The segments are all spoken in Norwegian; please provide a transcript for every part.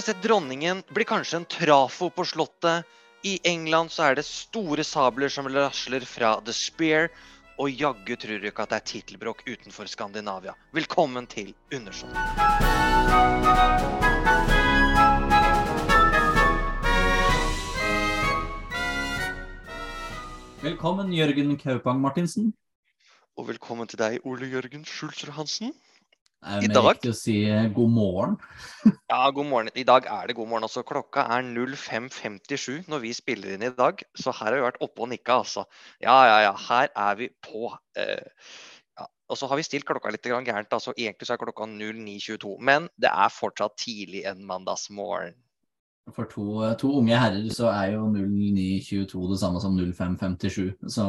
Hennes sett Dronningen blir kanskje en trafo på Slottet. I England så er det store sabler som rasler fra The Spear. Og jaggu tror du ikke at det er tittelbråk utenfor Skandinavia. Velkommen til Undersått. Velkommen, Jørgen Kaupang Martinsen. Og velkommen til deg, Ole Jørgen Schulzer Hansen. Er I det dag- riktig å si eh, god morgen? Ja, god morgen. I dag er det god morgen. altså. Klokka er 05.57 når vi spiller inn i dag. Så her har vi vært oppe og nikka, altså. Ja, ja, ja. Her er vi på. Eh, ja. Og så har vi stilt klokka litt grann gærent. altså. Egentlig så er klokka 09.22. Men det er fortsatt tidlig en mandagsmorgen. For to, eh, to unge herrer så er jo 0922 det samme som 0557. Så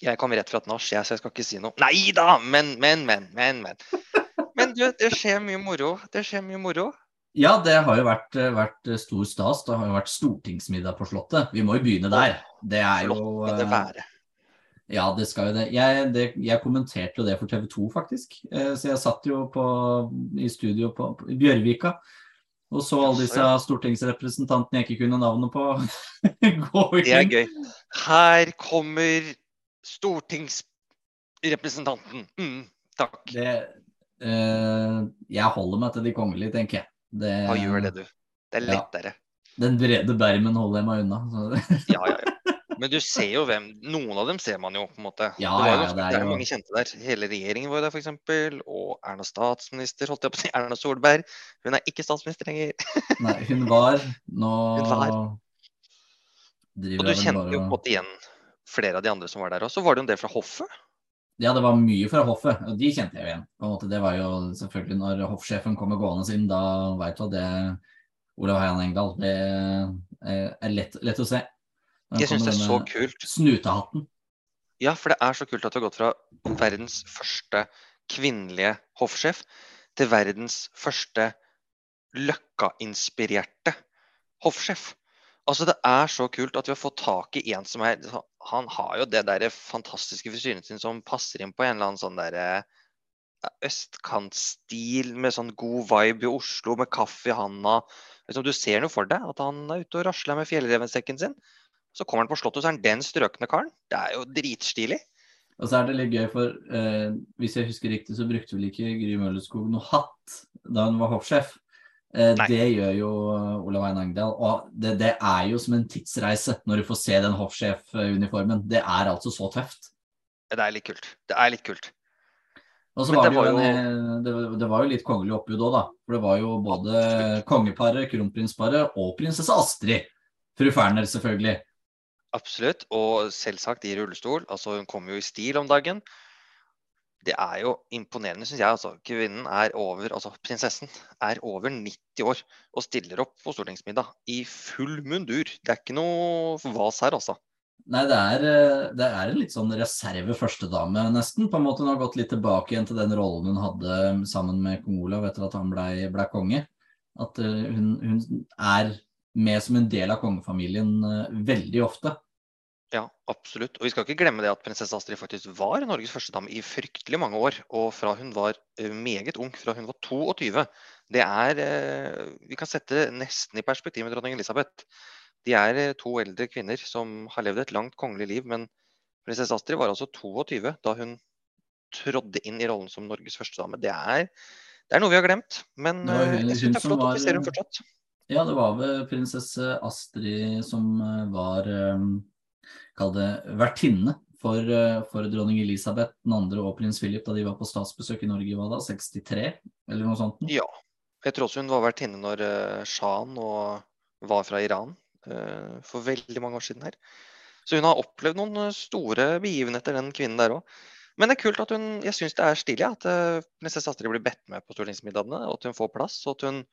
Jeg kom rett fra et nach, jeg, så jeg skal ikke si noe. Nei da! Men, men, men, men. Men, men du, det skjer mye moro. Det skjer mye moro. ja, det har jo vært, eh, vært stor stas. Det har jo vært stortingsmiddag på Slottet. Vi må jo begynne der. Det er jo Flott skal det eh, være. Ja, det skal jo det. Jeg, det, jeg kommenterte jo det for TV 2, faktisk. Eh, Så jeg satt jo på, i studio på, på Bjørvika og så alle disse stortingsrepresentantene jeg ikke kunne navnet på, gå inn. Det er gøy. Her kommer stortingsrepresentanten. Mm, takk. Det, eh, jeg holder meg til de kongelige, tenker jeg. Det, Hva gjør det, du? Det er ja. lettere. Den brede bermen holder jeg meg unna. Så. Ja, ja, ja. Men du ser jo hvem Noen av dem ser man jo, på en måte. Ja, det, var jo, ja, det det er er jo- mange kjente der. Hele regjeringen var jo der, f.eks. Og Erna statsminister, holdt jeg på å si. Erna Solberg. Hun er ikke statsminister lenger. Nei, hun var Nå Hun var. Og du kjente jo på en måte igjen flere av de andre som var der òg. Så var det jo en del fra hoffet. Ja, det var mye fra hoffet, og de kjente jeg jo igjen. På en måte, det var jo selvfølgelig Når hoffsjefen kommer gående inn, da veit du at det Olav Heian Engdahl. Det er er lett, lett å se. Når Jeg syns det er så kult. Snutehatten. Ja, for det er så kult at du har gått fra verdens første kvinnelige hoffsjef til verdens første Løkka-inspirerte hoffsjef. Altså, det er så kult at vi har fått tak i en som er Han har jo det der fantastiske frisyren sin som passer inn på en eller annen sånn derre østkantstil med sånn god vibe i Oslo, med kaffe i handa. Liksom, du ser noe for deg, at han er ute og rasler med fjellrevensekken sin. Så kommer han på Slottet, så er han den strøkne karen. Det er jo dritstilig. Og så er det litt gøy, for eh, hvis jeg husker riktig, så brukte vel ikke Gry Møllerskog noe hatt da hun var hoffsjef. Eh, Nei. det gjør jo eh, Olav Ein Engdahl. Og det, det er jo som en tidsreise når du får se den hoffsjefuniformen. Det er altså så tøft. Det er litt kult. Det er litt kult. Og så var det var en, jo- eh, det, det var jo litt kongelig oppbud òg, da. For det var jo både kongeparet, kronprinsparet og prinsesse Astrid. Fru Ferner, selvfølgelig. Absolutt. Og selvsagt i rullestol. Altså, hun kom jo i stil om dagen. Det er jo imponerende, syns jeg. altså. Kvinnen er over, altså prinsessen er over 90 år og stiller opp på stortingsmiddag i full mundur. Det er ikke noe vas her, altså. Nei, det er, eh, det er en litt sånn reserve førstedame, nesten. På en måte Hun har gått litt tilbake igjen til den rollen hun hadde sammen med kong Olav etter at han blei ble konge. At eh, hun, hun er med som en del av kongefamilien eh, veldig ofte. Ja, absolutt. Og vi skal ikke glemme det at prinsesse Astrid faktisk var Norges første dame i fryktelig mange år. Og fra hun var eh, meget ung, fra hun var 22. Det er eh, Vi kan sette nesten i perspektiv med dronning Elisabeth. De er eh, to eldre kvinner som har levd et langt kongelig liv. Men prinsesse Astrid var altså 22 da hun trådde inn i rollen som Norges første dame. Det er, det er noe vi har glemt, men Det jeg synes det er flott at vi ser henne fortsatt. Ja, det var vel prinsesse Astrid som var eh, Kall det vertinne for, eh, for dronning Elisabeth 2. og prins Philip da de var på statsbesøk i Norge, var da? 63, eller noe sånt? Ja. Jeg tror også hun var vertinne når uh, sjahen var fra Iran eh, for veldig mange år siden her. Så hun har opplevd noen store begivenheter, den kvinnen der òg. Men det er kult at hun Jeg syns det er stilig at uh, prinsesse Astrid blir bedt med på stortingsmiddagene, og at hun får plass. Og at hun,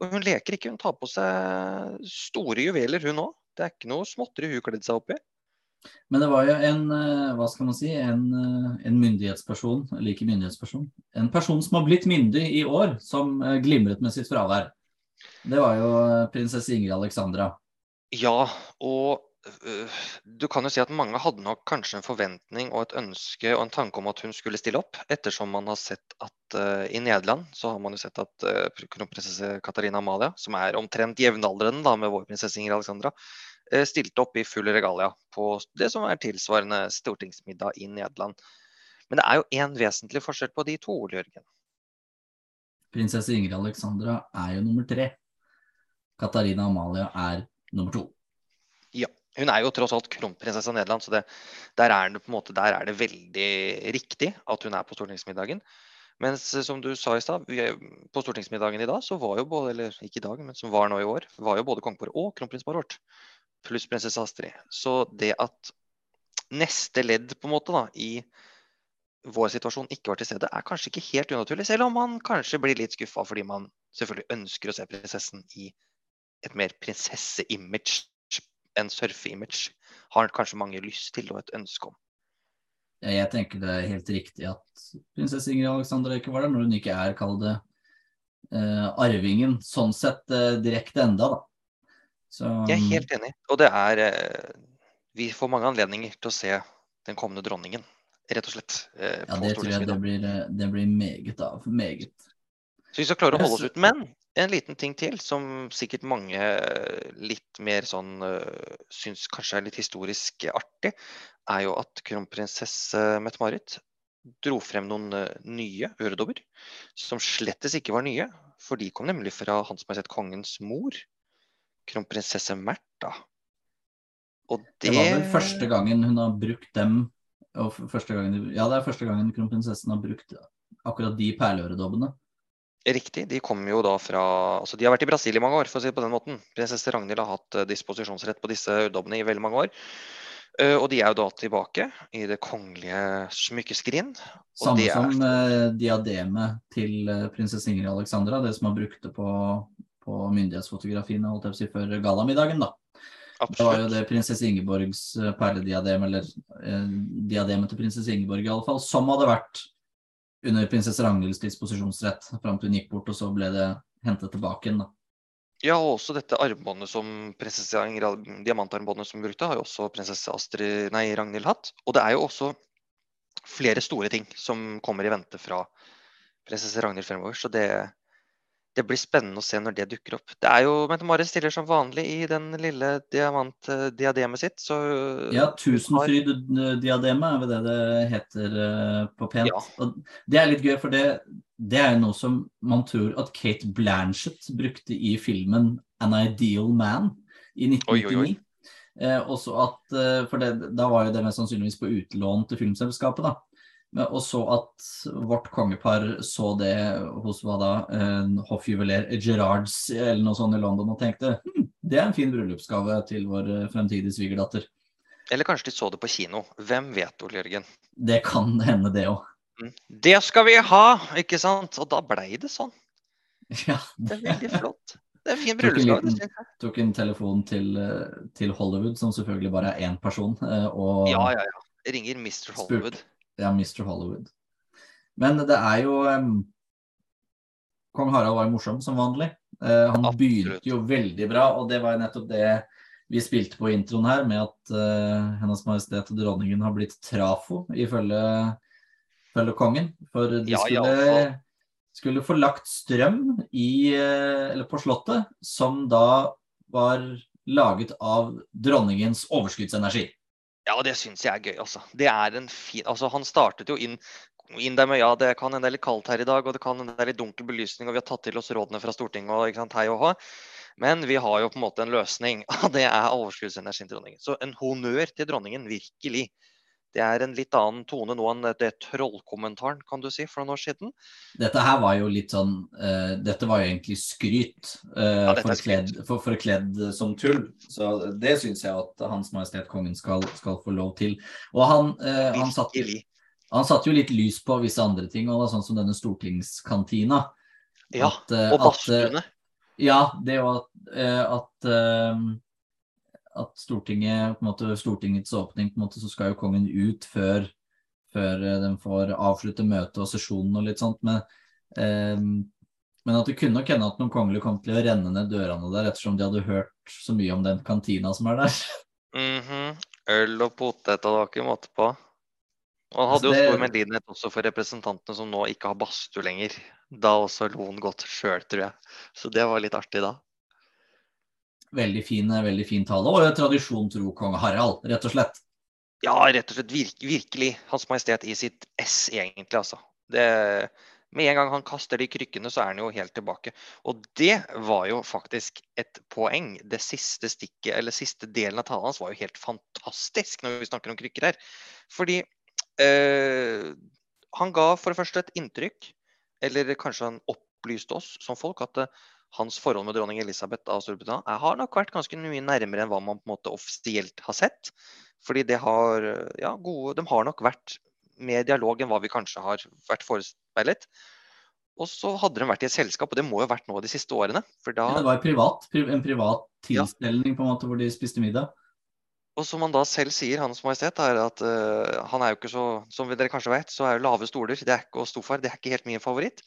og hun leker ikke, hun tar på seg store juveler, hun òg. Det er ikke noe småtteri hun kledde seg opp i. Men det var jo en, eh, hva skal man si, en, eh, en myndighetsperson, ikke myndighetsperson, en person som har blitt myndig i år, som eh, glimret med sitt fravær. Det var jo prinsesse Ingrid Alexandra. Ja, og du kan jo si at mange hadde nok kanskje en forventning og et ønske og en tanke om at hun skulle stille opp, ettersom man har sett at uh, i Nederland så har man jo sett at uh, kronprinsesse Katarina Amalia, som er omtrent jevnaldrende da, med vår prinsesse Ingrid Alexandra, stilte opp i full regalia på det som er tilsvarende stortingsmiddag i Nederland. Men det er jo én vesentlig forskjell på de to, Ole Jørgen. Prinsesse Ingrid Alexandra er jo nummer tre. Katarina Amalia er nummer to. Ja. Hun er jo tross alt kronprinsesse av Nederland, så det, der, er det, måte, der, er det, veldig riktig at hun er på stortingsmiddagen. Mens eh, som du sa i stad, på stortingsmiddagen i dag, så var jo både, eller ikke i dag, men som var nå i år, var jo både kongepar og kronprinsparet vårt. Pluss prinsesse Astrid. Så det at neste ledd på en måte da, i vår situasjon ikke var til stede, er kanskje ikke helt unaturlig. Selv om man kanskje blir litt skuffa fordi man selvfølgelig ønsker å se prinsessen i et mer prinsesse-image en surfe-image har kanskje mange lyst til og et ønske om. Jeg tenker det er helt riktig at prinsesse Ingrid Alexandra ikke var der, når hun ikke er, kall det, uh, arvingen sånn sett uh, direkte enda, da. Så, jeg er helt enig. Og det er uh, Vi får mange anledninger til å se den kommende dronningen, rett og slett. ja, det tror jeg det blir, det blir meget av. Meget. Så vi skal klare å holde oss ut. Men en liten ting til som sikkert mange litt mer sånn syns kanskje er litt historisk artig, er jo at kronprinsesse Mette-Marit dro frem noen nye øredobber som slettes ikke var nye. For de kom nemlig fra Hans Majestet Kongens mor, kronprinsesse Märtha. Og det... det var vel første gangen hun har brukt dem gangen, Ja, det er første gangen kronprinsessen har brukt akkurat de perleøredobbene. Riktig. De kommer jo da fra altså De har vært i Brasil i mange år, for å si det på den måten. Prinsesse Ragnhild har hatt eh, disposisjonsrett på disse øredobbene i veldig mange år. Uh, og de er jo da tilbake i det kongelige smykkeskrin. Samme som uh, diademet til prinsesse Ingrid Alexandra, det som har brukt det på, på myndighetsfotografiene holdt jeg på å si, før gallamiddagen. da. Absolutt. Det var jo det prinsesse Ingeborgs perlediadem, eller diademet til prinsesse Ingeborg i alle fall, som hadde vært under prinsesse Ragnhilds disposisjonsrett fram til hun gikk bort, og så ble det hentet tilbake igjen. da. Ja, og også dette armbåndet som prinsesse diamantarmbåndet som brukte, har jo også prinsesse Astrid, nei, Ragnhild hatt. Og det er jo også flere store ting som kommer i vente fra prinsesse Ragnhild fremover. Så det, det blir spennende å se når det dukker opp. Det er jo Mette-Marit stiller som vanlig i den lille diamantdiademet sitt, så Ja, tusenfryd-diademet er vel det det heter uh, på pent. Ja. Og det er litt gøy, for det, det er noe som man tror at Kate Blanchett brukte i filmen 'An Ideal Man' i 1999. Oi, oi, oi. Eh, også at, for det, Da var jo det mest sannsynligvis på utlån til filmselskapet. da. Og så at vårt kongepar så det hos hva da, hoffjuveler Gerards eller noe sånt i London og tenkte hm, det er en fin bryllupsgave til vår eh, fremtidige svigerdatter. Eller kanskje de så det på kino. Hvem vet, Ole Jørgen? Det kan hende, det òg. Mm. Det skal vi ha, ikke sant? Og da blei det sånn. Ja, det... det er veldig flott. Det er en fin bryllupsgave. Tok, tok en telefon til, eh, til, Hollywood, som selvfølgelig bare er én person, eh, og Ja, ja, ja. Ringer Mr. Hollywood. Spurt, ja, Mr. Hollywood. Men det er jo um, Kong Harald var jo morsom som vanlig. Uh, han Absolutt. begynte jo veldig bra, og det var jo nettopp det vi spilte på introen her, med at uh, Hennes Majestet og Dronningen har blitt trafo, ifølge, ifølge kongen. For de ja, skulle, ja, skulle, få lagt strøm i, uh, eller på Slottet, som da var laget av dronningens overskuddsenergi. Ja, det syns jeg er gøy, altså. Det er en fin Altså, han startet jo inn, inn der med ja, det kan hende det er litt kaldt her i dag, og det kan hende det er litt dunkel belysning, og vi har tatt til oss rådene fra Stortinget og ikke sant, hei og hå. Men vi har jo på en måte en løsning, og det er overskuddsenergien til dronningen. Så en honnør til dronningen, virkelig. Det er en litt annen tone nå enn det trollkommentaren kan du si, for noen år siden. Dette her var jo litt sånn uh, Dette var jo egentlig skryt, uh, ja, forkledd, for, forkledd som tull. Så det syns jeg at Hans Majestet Kongen skal, skal, få lov til. Og han, uh, han, satte, han satte jo litt lys på visse andre ting, og sånn som denne stortingskantina. Ja, at, og badstuene. Ja, det jo at, at at Stortinget, på en måte, Stortingets åpning, på en måte, så skal jo kongen ut før, før eh, den får avslutte møtet og sesjonen og litt sånt. Men, eh, men at det kunne nok hende at noen kongelige kom til å renne ned dørene der ettersom de hadde hørt så mye om den kantina som er der. Mhm. Øl og potet, og det var ikke måte på. Og han hadde Altså, jo stor medlidenhet også for representantene som nå ikke har badstue lenger. Da også lo han godt sjøl, tror jeg. Så det var litt artig da. Veldig fin, veldig fin tale, og tradisjon tro kong Harald, rett og slett. Ja, rett og slett virk, virkelig Hans Majestet i sitt ess, egentlig, altså. Det, med en gang han kaster de krykkene, så er han jo helt tilbake. Og det var jo faktisk et poeng. Det siste stikket, eller siste delen av talen hans var jo helt fantastisk når vi snakker om krykker her. Fordi øh, han ga for det første et inntrykk, eller kanskje han opplyste oss som folk, at eh, hans forhold med dronning Elisabeth av Storbritannia har nok vært ganske mye nærmere enn hva man på en måte offisielt har sett. Fordi det har, ja, gode, de har nok vært mer dialog enn hva vi kanskje har vært forespeilet. Og så hadde de vært i et selskap, og det må jo ha vært nå de siste årene. For da, Ja, det var privat, en privat tilstelning på en måte hvor de spiste middag. og som han da selv sier, Hans Majestet, er at uh, han er jo ikke så Som dere kanskje vet, så er jo lave stoler det er ikke, og stofar det er ikke helt min favoritt.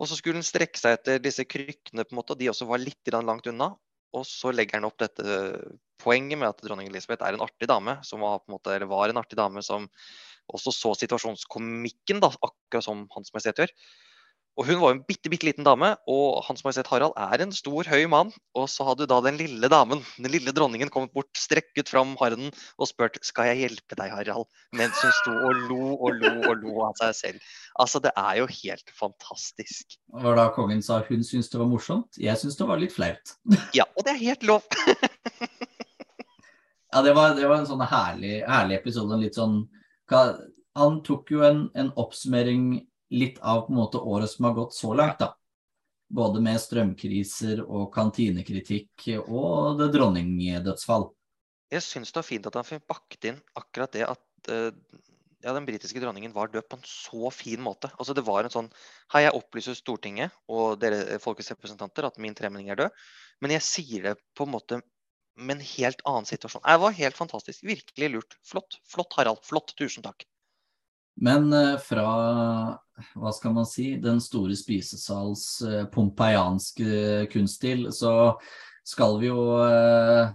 Og så skulle han strekke seg etter disse krykkene, på en måte, og de også var litt langt unna. Og så legger han opp dette poenget med at dronning Elisabeth er en artig dame, som var, en måte, var en artig dame som også så situasjonskomikken, da, akkurat som Hans Majestet gjør. Og hun var en bitte, bitte liten dame, og Hans Majestet Harald er en stor, høy mann. Og så hadde da den lille damen, den lille dronningen, kommet bort, strekket fram harden og spurt skal jeg hjelpe deg, Harald, mens hun sto og lo og lo og lo av seg selv. Altså, det er jo helt fantastisk. Det var da kongen sa hun syntes det var morsomt, jeg syntes det var litt flaut. Ja, og det er helt lov. Ja, det var, det var en sånn herlig, herlig episode. en Litt sånn, han tok jo en, en oppsummering litt av på en måte året som har gått så langt, da. Både med strømkriser og kantinekritikk og det dronningdødsfall. Jeg syns det var fint at han fikk bakt inn akkurat det at uh, ja, den britiske dronningen var død på en så fin måte. Altså Det var en sånn Hei, jeg opplyser Stortinget og dere folkets representanter at min tremenning er død, men jeg sier det på en måte med en helt annen situasjon. Det var helt fantastisk. Virkelig lurt. Flott. Flott, Harald. Flott. Tusen takk. Men eh, fra, hva skal man si, den store spisesals eh, pompeianske kunststil, så skal vi jo eh,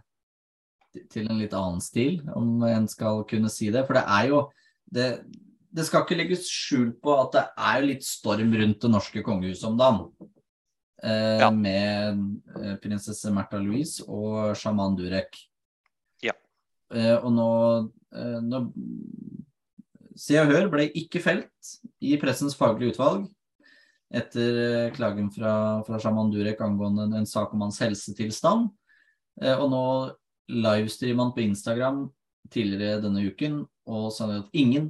til en litt annen stil, om en skal kunne si det. For det er jo Det, det skal ikke legges skjul på at det er jo litt storm rundt det norske kongehuset om dagen. Eh, Ja. Med prinsesse Märtha Louise og sjaman Durek. Ja. Eh, og nå, eh, nå Se og Hør ble ikke felt i Pressens faglige utvalg etter eh, klagen fra, fra Shaman Durek angående en, en sak om hans helsetilstand. Eh, og nå livestreamer han på Instagram tidligere denne uken og sa at ingen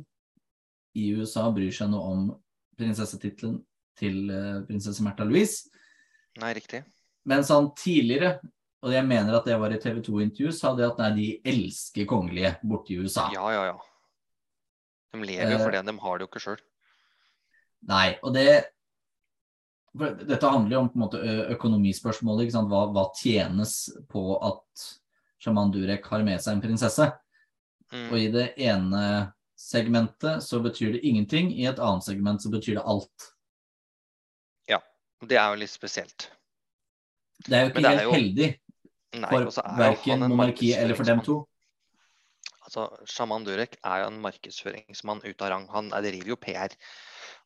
i USA bryr seg noe om prinsessetittelen til eh, prinsesse Märtha Louise. Nei, riktig. Mens han tidligere, og jeg mener at det var i TV 2-intervju, sa det at nei, de elsker kongelige borte i USA. Ja, ja, ja. De lever jo Eh, for det. De har det jo ikke sjøl. Nei, og det Dette handler jo om på en måte økonomispørsmålet. Hva, hva tjenes på at sjaman Durek har med seg en prinsesse? Og Mm. i det ene segmentet så betyr det ingenting, i et annet segment så betyr det alt. Ja. Det er jo litt spesielt. Det er jo ikke helt jo- heldig for og er verken monarkiet eller for dem to. Altså, Shaman Durek er jo en markedsføringsmann ut av rang. Han er- driver jo PR.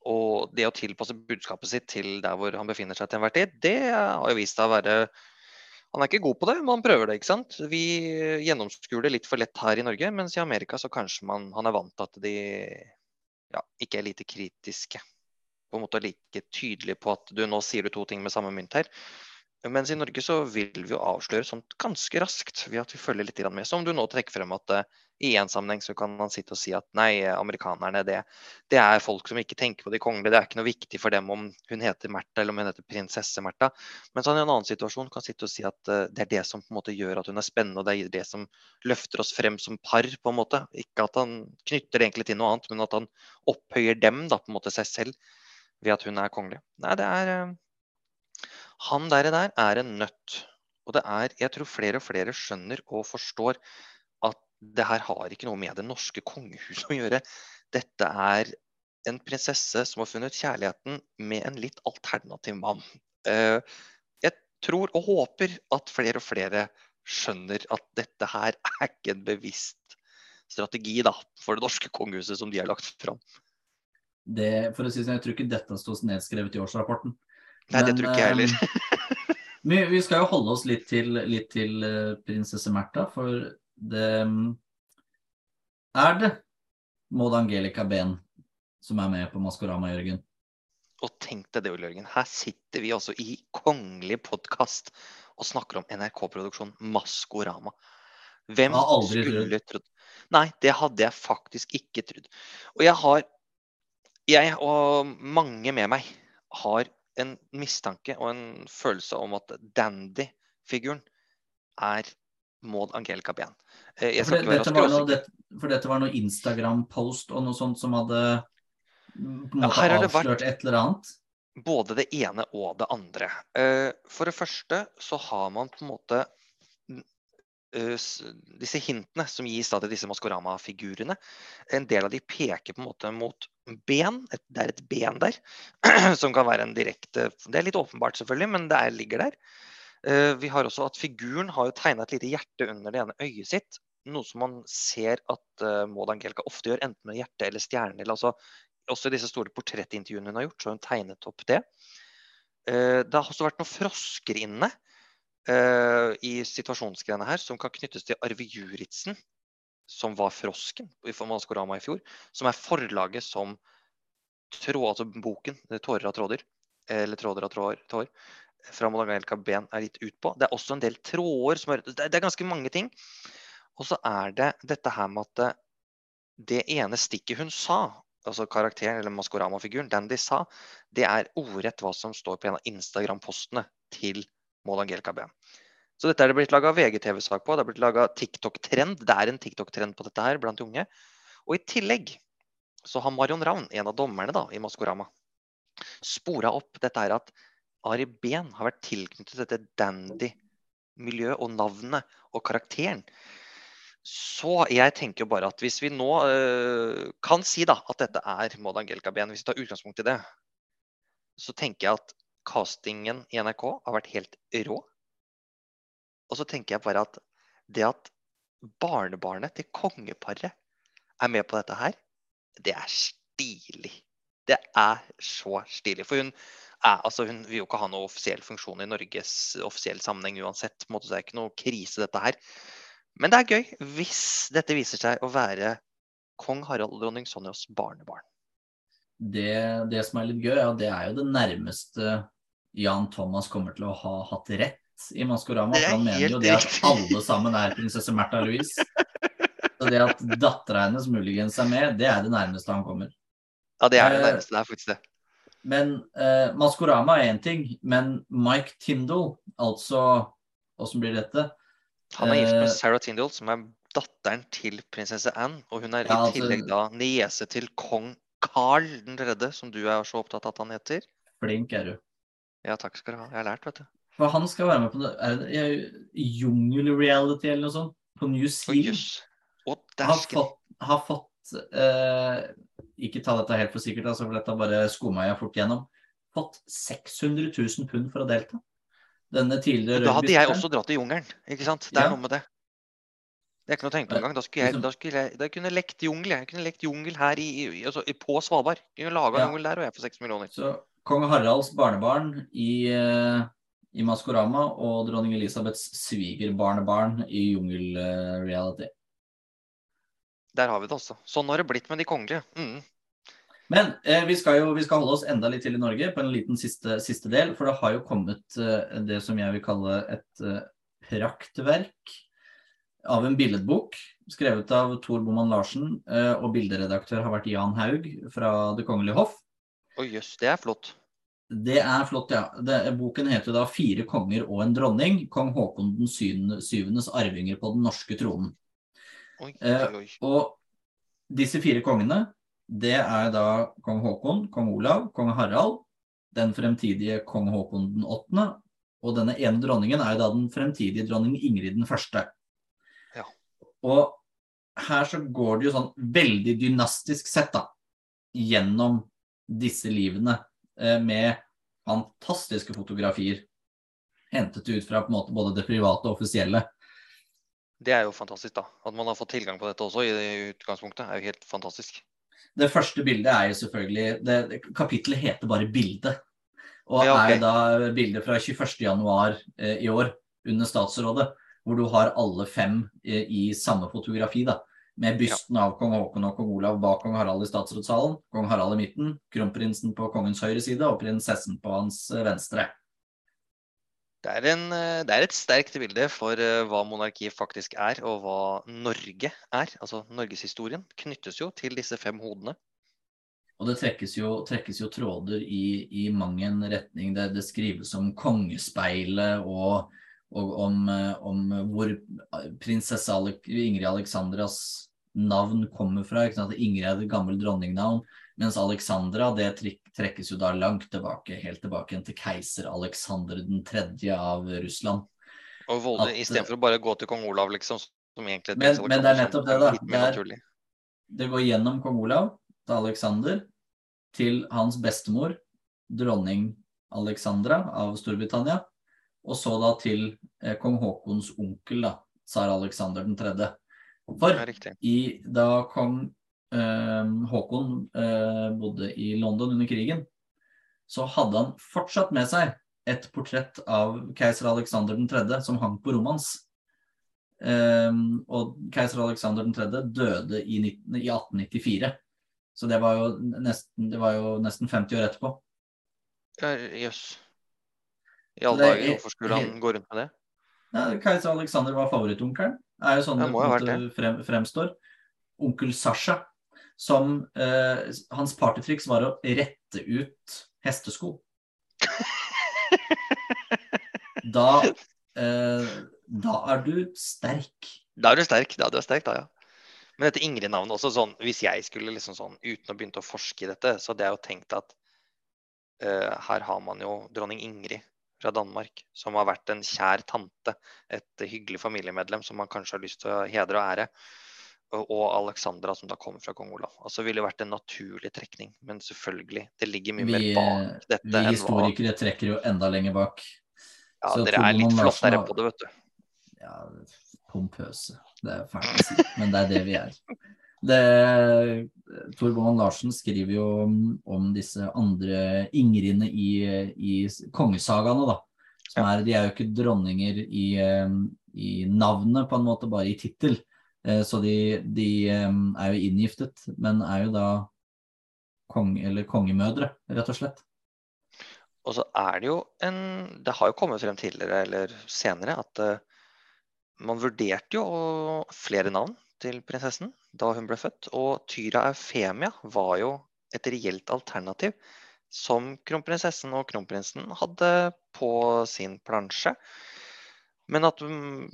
Og det å tilpasse budskapet sitt til der hvor han befinner seg til enhver tid, det har jo vist seg å være Han er ikke god på det, men han prøver det. ikke sant? Vi gjennomskuer det litt for lett her i Norge, mens i Amerika så kanskje man, han er vant til at de ja, ikke er lite kritiske. På en måte like tydelige på at du nå sier du to ting med samme mynt her. Mens i Norge så vil vi jo avsløre sånt ganske raskt ved at vi følger litt med. Som du nå trekker frem at eh, i én sammenheng så kan man sitte og si at nei, amerikanerne det, det er folk som ikke tenker på de kongelige. Det er ikke noe viktig for dem om hun heter Märtha eller om hun heter prinsesse Märtha. Mens han i en annen situasjon kan sitte og si at eh, det er det som på en måte gjør at hun er spennende, og det er det som løfter oss frem som par, på en måte. Ikke at han knytter det egentlig til noe annet, men at han opphøyer dem, da, på en måte seg selv, ved at hun er kongelig. Nei, det er eh, Han der, der er en nøtt. Og det er, jeg tror flere og flere skjønner og forstår det her har ikke noe med det norske kongehuset å gjøre. Dette er en prinsesse som har funnet kjærligheten med en litt alternativ mann. Eh, Jeg tror og håper at flere og flere skjønner at dette her er ikke en bevisst strategi da, for det norske kongehuset som de har lagt fram. Det, for å si sånn, Jeg tror ikke dette står nedskrevet i årsrapporten. Nei, Men, det tror ikke jeg heller. Eh, vi, vi, skal jo holde oss litt til, litt til uh, prinsesse Märtha, for det Er det Maud Angelica Behn som er med på Maskorama, Jørgen? Og tenk deg det, Ole Jørgen. Her sitter vi altså i kongelig podkast og snakker om NRK-produksjon Maskorama. Hvem skulle trodd Nei, det hadde jeg faktisk ikke trodd. Og jeg har Jeg og mange med meg har en mistanke og en følelse om at Dandy-figuren er Maud Angelica Bien. Jeg skal for, det, dette noe, det, for, dette var noe Instagram-post og noe sånt som hadde mm, på en måte ja, avslørt et eller annet? Både det ene og det andre. Eh, for det første så har man på en måte Eh, disse hintene som gis da til disse Maskorama-figurene, en del av de peker på en måte mot ben. Det er et ben der som kan være en direkte Det er litt åpenbart, selvfølgelig, men det er, ligger der. Eh, vi har også at figuren har jo tegna et lite hjerte under det ene øyet sitt. Noe som man ser at uh, Maud Angelica ofte gjør, enten med hjerte eller stjerne. Altså, også i disse store portrettintervjuene hun har gjort, så har hun tegnet opp det. det har også vært noen frosker inne i situasjonsgreiene her som kan knyttes til Arve Juritzen, som var frosken i Maskorama i fjor. Som er forlaget som tråd, altså boken 'Tårer av tråder', eller 'Tråder av tråder', tår, fra Modagelka Ben er gitt ut på. Det er også en del tråder som er Det er ganske mange ting. Og så er det dette her med at det ene stikket hun sa, altså karakteren eller Maskorama-figuren, Dandy sa, det er ordrett hva som står på en av Instagram-postene til Maud Ben. Så dette er det blitt laga VGTV-sak på. Det er blitt laga TikTok-trend. Det er en TikTok-trend på dette her blant unge. Og i tillegg så har Marion Ravn, en av dommerne da, i Maskorama, spora opp dette her at Ari Behn har vært tilknyttet dette dandy-miljøet og navnet og karakteren. Så jeg tenker bare at hvis vi nå uh, kan si da at dette er Maud Angelica Behn, hvis vi tar utgangspunkt i det, så tenker jeg at castingen i NRK har vært helt rå. Og så tenker jeg bare at det at barnebarnet til kongeparet er med på dette her, det er stilig. Det er så stilig. For hun, er, altså hun vil jo ikke ha noe offisiell funksjon i Norges offisiell sammenheng uansett. Måte, det er ikke noe krise, dette her. Men det er gøy hvis dette viser seg å være kong Harald og dronning Sonjas barnebarn. Det, det, som er litt gøy, ja, det er jo det nærmeste Jan Thomas kommer til å ha hatt rett i Maskorama. For han mener jo det at alle sammen er prinsesse Märtha Louise. Så det at dattera hennes muligens er med, det er det nærmeste han kommer. Ja, det er det eh, nærmeste. Det er faktisk det. Men eh, Maskorama er én ting, men Mike Tindal, altså Åssen blir dette? Han er gift med eh, Sarah Tindal, som er datteren til prinsesse Anne. Og hun er ja, i altså- tillegg da niese til kong Carl den tredje, som du er så opptatt av at han heter. Flink er du. Ja, takk skal du ha. Jeg har lært, vet du. For han skal være med på det, er det jungelreality eller noe sånt? På New Zealand. Oh, har fått, har fått eh, Ikke ta dette helt for sikkert, altså, for dette bare skumma jeg fort gjennom. Fått 600 000 pund for å delta. Denne tidligere Da hadde jeg også dratt i jungelen, ikke sant. Det er ja. noe med det. Det er ikke noe å tenke på engang. Da, skulle jeg, liksom- da, skulle jeg, da kunne jeg lekt jungel. Jeg kunne lekt jungel her i, i, altså, på Svalbard. Jeg kunne laga ja. jungel der, og jeg får seks millioner. Så kong Haralds barnebarn i, eh, i Maskorama og dronning Elisabeths svigerbarnebarn i jungelreality. Der har vi det også. Sånn har det blitt med de kongelige. Mm. Men eh, vi, skal jo, vi skal holde oss enda litt til i Norge på en liten siste, siste del. For det har jo kommet eh, det som jeg vil kalle et eh, praktverk av en billedbok. Skrevet av Tor Boman Larsen, eh, og bilderedaktør har vært Jan Haug fra Det kongelige hoff. Å jøss, det er flott. Det er flott, ja. Det, boken heter da 'Fire konger og en dronning'. Kong Haakon den syvendes arvinger på den norske tronen. Oi. Eh, og disse fire kongene, det er da kong Haakon, kong Olav, kong Harald, den fremtidige kong Haakon den åttende, og denne ene dronningen er da den fremtidige dronning Ingrid den første. Ja. Og her så går det jo sånn veldig dynastisk sett da, gjennom disse livene eh, med fantastiske fotografier hentet ut fra på en måte både det private og offisielle. Det er jo fantastisk, da. At man har fått tilgang på dette også i utgangspunktet, er jo helt fantastisk. Det første bildet er jo selvfølgelig det, Kapittelet heter bare 'Bilde'. Og Ja, okay. er da bildet fra 21.1 eh, i år under statsrådet, hvor du har alle fem eh, i samme fotografi. da, Med bysten av kong Haakon og kong Olav bak kong Harald i statsrådssalen, kong Harald i midten, kronprinsen på kongens høyre side og prinsessen på hans eh, venstre. Det er, en, eh, det er et sterkt bilde for eh, hva monarkiet faktisk er, og hva Norge er. Altså Norgeshistorien knyttes jo til disse fem hodene. Og det trekkes jo, trekkes jo tråder i, i mang en retning. Det, det skrives om kongespeilet og, og om, eh, om hvor prinsesse Ingrid Alexandras navn kommer fra. Ingrid er et gammelt dronningnavn, mens Alexandra det trekkes jo da langt tilbake, helt tilbake til keiser Alexander 3. av Russland. Og Volde, At, Istedenfor å bare gå til kong Olav, liksom, som egentlig Men- men det er nettopp det, da. Det er- Det går gjennom kong Olav til Alexander, til hans bestemor, dronning Alexandra av Storbritannia, og så da til eh, kong Haakons onkel, da, tsar Alexander 3. For i, da kong eh, Haakon eh, bodde i London under krigen, så hadde han fortsatt med seg et portrett av keiser Alexander 3. som hang på rommet hans. Ehm, og keiser Alexander 3. døde i, 19, i 1894. Så det var, nesten, det var jo nesten 50 år etterpå. Ja, Jøss. I alle er dager, hvorfor skulle han gå rundt med det? Ja, keiser Alexander var favorittonkelen. Er jo sånn Det det, frem, fremstår. Onkel Sasha, som eh, Hans partytriks var å rette ut hestesko. Da, eh, da er du sterk. Da er du sterk, da er sterk, da, ja. Men dette Ingrid-navnet også, sånn, hvis jeg skulle liksom sånn, uten å begynne å forske i dette, så hadde jeg jo tenkt at eh, her har man jo dronning Ingrid fra Danmark, som har vært en kjær tante, et hyggelig familiemedlem som man kanskje har lyst til å hedre og ære. Og, Alexandra, som da kommer fra kong Olav. Altså ville vært en naturlig trekning, men selvfølgelig, det ligger mye Vi, mer bak dette vi enn hva historikere trekker jo enda lenger bak. Ja, så dere er litt flottere på det, vet du. Ja, pompøse. Det er fælt å si, men det er det vi er. Det, Torbjørn Larsen skriver jo om, om disse andre Ingridene i, i kongesagaene, da. Som er, de er jo ikke dronninger i, eh, i navnet, på en måte, bare i tittel. Eh, Så de, de er jo inngiftet, men er jo da kong, kongemødre, rett og slett. Og så er det jo en Det har jo kommet frem tidligere eller senere at eh, man vurderte jo flere navn til prinsessen da hun ble født. Og Tyra Eufemia var jo et reelt alternativ som kronprinsessen og kronprinsen hadde på sin plansje. Men at mm,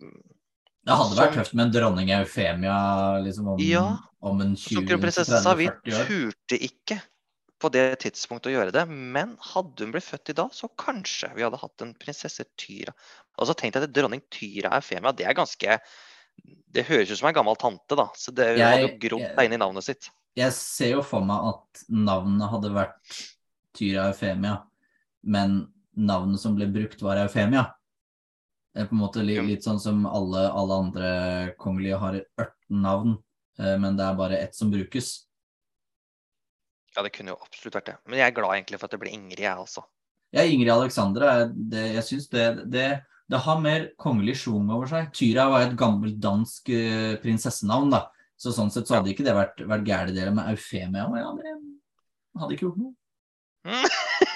Det hadde vært tøft med en dronning Eufemia liksom om, Ja, om en 20, kronprinsessen sa, vi 30-40 år. turte ikke på det tidspunktet å gjøre det. Men hadde hun blitt født i dag, så kanskje vi hadde hatt en prinsesse Tyra. Og så tenkte jeg at dronning Tyra Eufemia, det er ganske Det høres ut som ei gammel tante, da. Så det hadde jo grodd seg inn i navnet sitt. Jeg ser jo for meg at navnet hadde vært Tyra Eufemia, men navnet som ble brukt, var Eufemia. Er på en måte litt, litt sånn som alle, alle andre kongelige har 18 navn, eh, men det er bare ett som brukes. Ja, det kunne jo absolutt vært det. Men jeg er glad egentlig for at det ble Ingrid, jeg også. Ja, Ingrid Alexandra, det, jeg syns det, det, det har mer kongelig sjung over seg. Tyra var et gammelt dansk eh, prinsessenavn, da. Så sånn sett så hadde ikke det vært, vært gærent det med Eufemia. Ja, det hadde ikke gjort noe.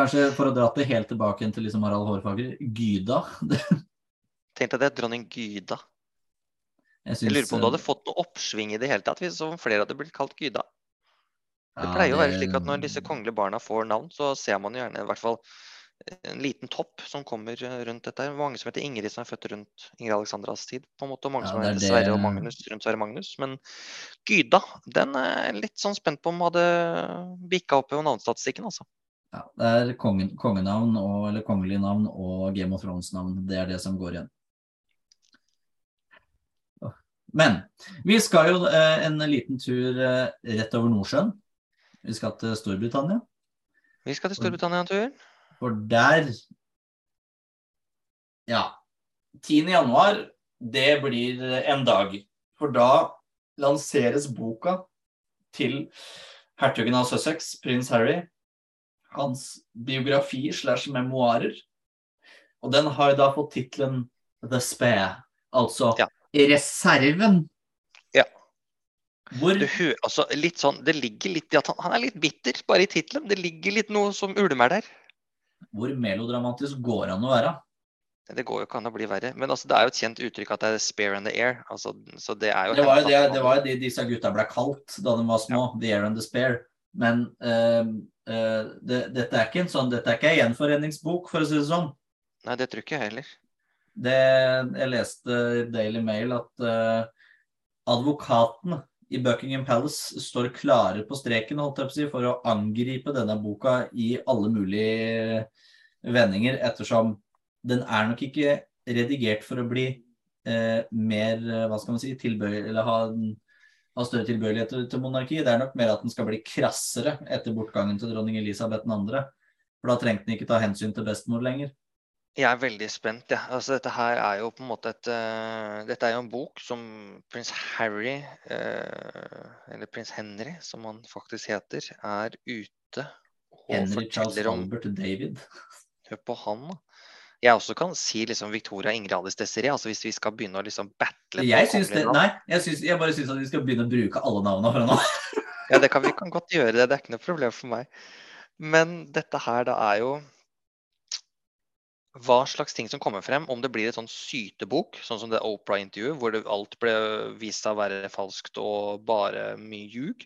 Kanskje for å dra det helt tilbake til liksom Harald Hårfagre, Gyda. Tenkte jeg det dronning Gyda. Jeg, Jeg lurer på om du eh, hadde fått noe oppsving i det hele tatt hvis flere hadde blitt kalt Gyda. Det ja, pleier jo å være slik at når disse kongelige barna får navn, så ser man gjerne i hvert fall en liten topp som kommer eh, rundt dette. Mange som heter Ingrid som er født rundt Ingrid Alexandras tid, på en måte, og mange Ja, som er heter det- Sverre og Magnus rundt Sverre Magnus. Men Gyda, den er litt sånn spent på om hadde bikka opp i navnestatistikken, altså. Ja, det er kongen, kongenavn og, eller kongelige navn og Game of Thrones-navn. Det er det som går igjen. Men vi skal jo eh, en liten tur eh, rett over Nordsjøen. Vi skal til Storbritannia. Vi skal til Storbritannia en tur. For der Ja. 10. januar det blir en dag. For da lanseres boka til hertugen av Sussex, prins Harry. Hans biografi slash memoarer. Og den har jo da fått tittelen The Spe altså Ja. reserven. Ja. Hvor Du, hø- altså, sånn, det ligger litt i at han, han er litt bitter, bare i tittelen. Det ligger litt noe som ulmer der. hvor melodramatisk går han å være? Det går jo ikke an å bli verre. Men altså, det er jo et kjent uttrykk at det er 'spare in the air'. Altså, så det Det var jo det, det, var disse gutta ble kalt da de var små. The Air and the Spare. Men uh, uh, det, dette er ikke en sånn, dette er ikke en gjenforeningsbok, for å si det sånn. Nei, det tror ikke jeg heller. Det, jeg leste i Daily Mail at uh, advokaten i Buckingham Palace står klare på streken holdt jeg på å si, for å angripe denne boka i alle mulige vendinger, ettersom den er nok ikke redigert for å bli eh, mer eh, hva skal man si, tilbøyelig, eller ha, ha større tilbøyelighet til, til monarki. Det er nok mer at den skal bli krassere etter bortgangen til dronning Elisabeth 2. For da trengte den ikke ta hensyn til bestemor lenger. Jeg er veldig spent. Ja. Altså, dette her er jo på en måte et uh, Dette er jo en bok som prins Harry, uh, eller prins Henry, som han faktisk heter, er ute og Henry Charles om Albert David. Hør på han, da. Jeg også kan si liksom Victoria Ingradis Alice Desiree, altså hvis vi skal begynne å liksom battle Jeg syns det, nei, jeg, syns, jeg bare syns at vi skal begynne å bruke alle navnene fra nå. Ja, det kan vi kan godt gjøre det. Det er ikke noe problem for meg. Men dette her da er jo hva slags ting som kommer frem, om det blir et sånn sytebok, sånn som det Opera-intervjuet, hvor alt ble vist seg å være falskt og bare mye ljug.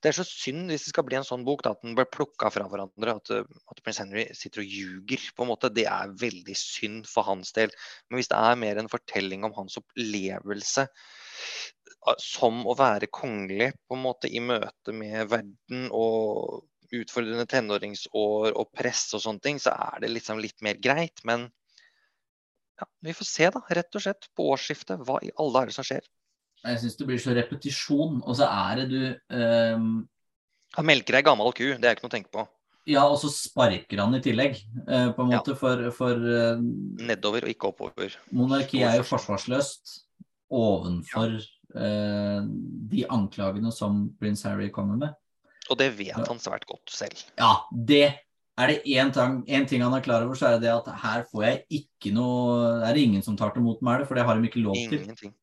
Det er så synd hvis det skal bli en sånn bok, da, at den blir plukka fra hverandre. At, at prins Henry sitter og ljuger, på en måte. Det er veldig synd for hans del. Men hvis det er mer en fortelling om hans opplevelse som å være kongelig, på en måte, i møte med verden og utfordrende tenåringsår og press og sånne ting, så er det liksom litt mer greit. Men ja, vi får se, da. Rett og slett på årsskiftet. Hva i alle er det som skjer? Jeg syns det blir så repetisjon, og så er det du um... Han melker ei gammel ku, det er ikke noe å tenke på. Ja, og så sparker han i tillegg, eh, på en Ja. måte, for, for eh, Nedover og ikke oppover. monarki er jo forsvarsløst ovenfor eh, de anklagene som prins Harry kommer med. Og det vet han svært godt selv. Ja, det er det én ting, en ting han er klar over, så er det det at her får jeg ikke noe Er det ingen som tar til motmæle, for det har de ikke lov til. Ingenting.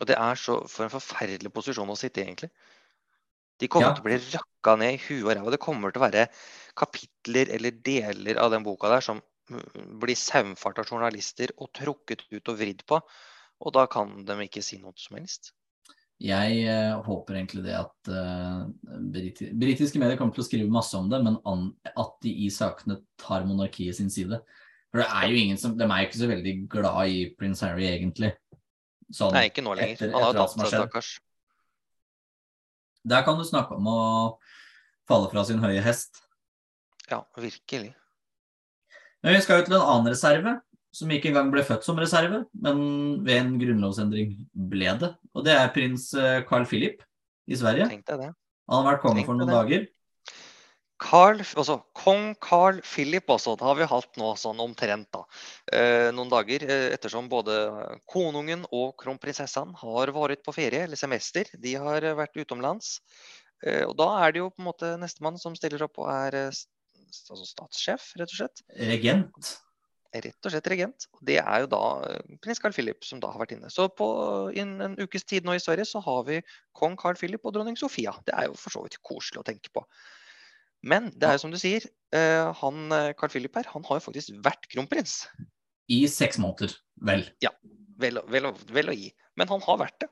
Og det er så for en forferdelig posisjon å sitte i, egentlig. De kommer Ja. til å bli rakka ned i huet og ræva. Det kommer til å være kapitler eller deler av den boka der som mm, blir saumfart av journalister og trukket ut og vridd på. Og da kan de ikke si noe som helst. Jeg eh, håper egentlig det at uh, briti britiske medier kommer til å skrive masse om det, men at de i sakene tar monarkiet sin side. For det er jo ingen som, De er jo ikke så veldig glad i prins Harry, egentlig. Sånn, Nei, ikke nå lenger. etter- Han har tatt seg, stakkars. Der kan du snakke om å falle fra sin høye hest. Ja, virkelig. Men vi skal jo til en annen reserve, som ikke engang ble født som reserve, men ved en grunnlovsendring ble det. Og det er prins eh, Carl Philip i Sverige. Tenkte jeg det. Han har vært konge for noen det. dager. Carl, altså, Kong Carl Philip også, det har vi hatt nå sånn omtrent da. Eh, noen dager eh, ettersom både konungen og kronprinsessene har vært på ferie, eller semester. De har vært utenlands. Eh, og da er det jo på en måte nestemann som stiller opp og er eh, altså statssjef, rett og slett. Regent. Rett og slett regent. Og det er jo da eh, prins Carl Philip som da har vært inne. Så på innen en ukes tid nå i Sverige så har vi kong Carl Philip og dronning Sofia. Det er jo for så vidt koselig å tenke på. Men det er jo som du sier, eh, han eh, Carl Philip her, han har jo faktisk vært kronprins. I seks måneder, vel. Vel, å- vel, vel å gi. Men han har vært det.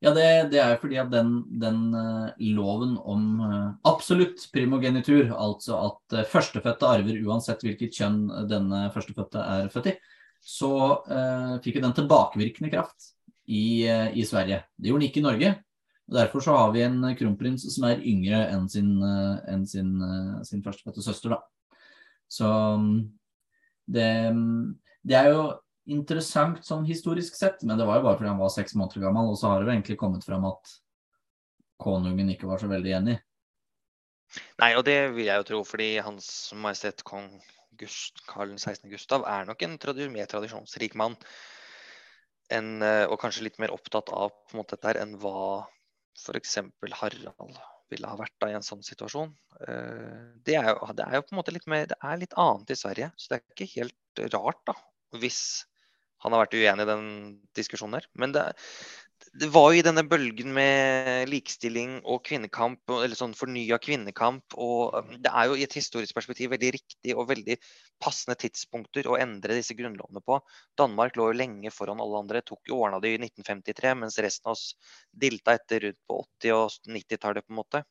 Ja, det, det er fordi at den, den eh, loven om eh, absolutt primogenitur, altså at eh, førstefødte arver uansett hvilket kjønn denne førstefødte er født i, så eh, fikk jo den tilbakevirkende kraft i, i Sverige. Det gjorde den ikke i Norge. og Derfor så har vi en kronprins som er yngre enn sin, enn sin, sin førstefødte søster. Da. Så mm, det, det er jo interessant sånn historisk sett, men det var jo bare fordi han var seks måneder gammel, og så har det jo egentlig kommet fram at konungen ikke var så veldig enig. Nei, og det vil jeg jo tro, fordi Hans Majestet kong Gust, Karl 16. Gustav er nok en mer tradisjonsrik mann. enn, eh, og kanskje litt mer opptatt av på en måte dette her enn hva f.eks. Harald ville ha vært da i en sånn situasjon. Eh, det er, jo, det er jo på en måte litt mer, det er litt annet i Sverige, så det er ikke helt rart da, hvis han har vært uenig i den diskusjonen her. Men det, det var jo i denne bølgen med likestilling og kvinnekamp, eller sånn fornya kvinnekamp, og um, det er jo i et historisk perspektiv veldig riktig og veldig passende tidspunkter å endre disse grunnlovene på. Danmark lå jo lenge foran alle andre, tok jo ordna det i 1953, mens resten av oss dilta etter rundt på 80- og 90-tallet, på en måte.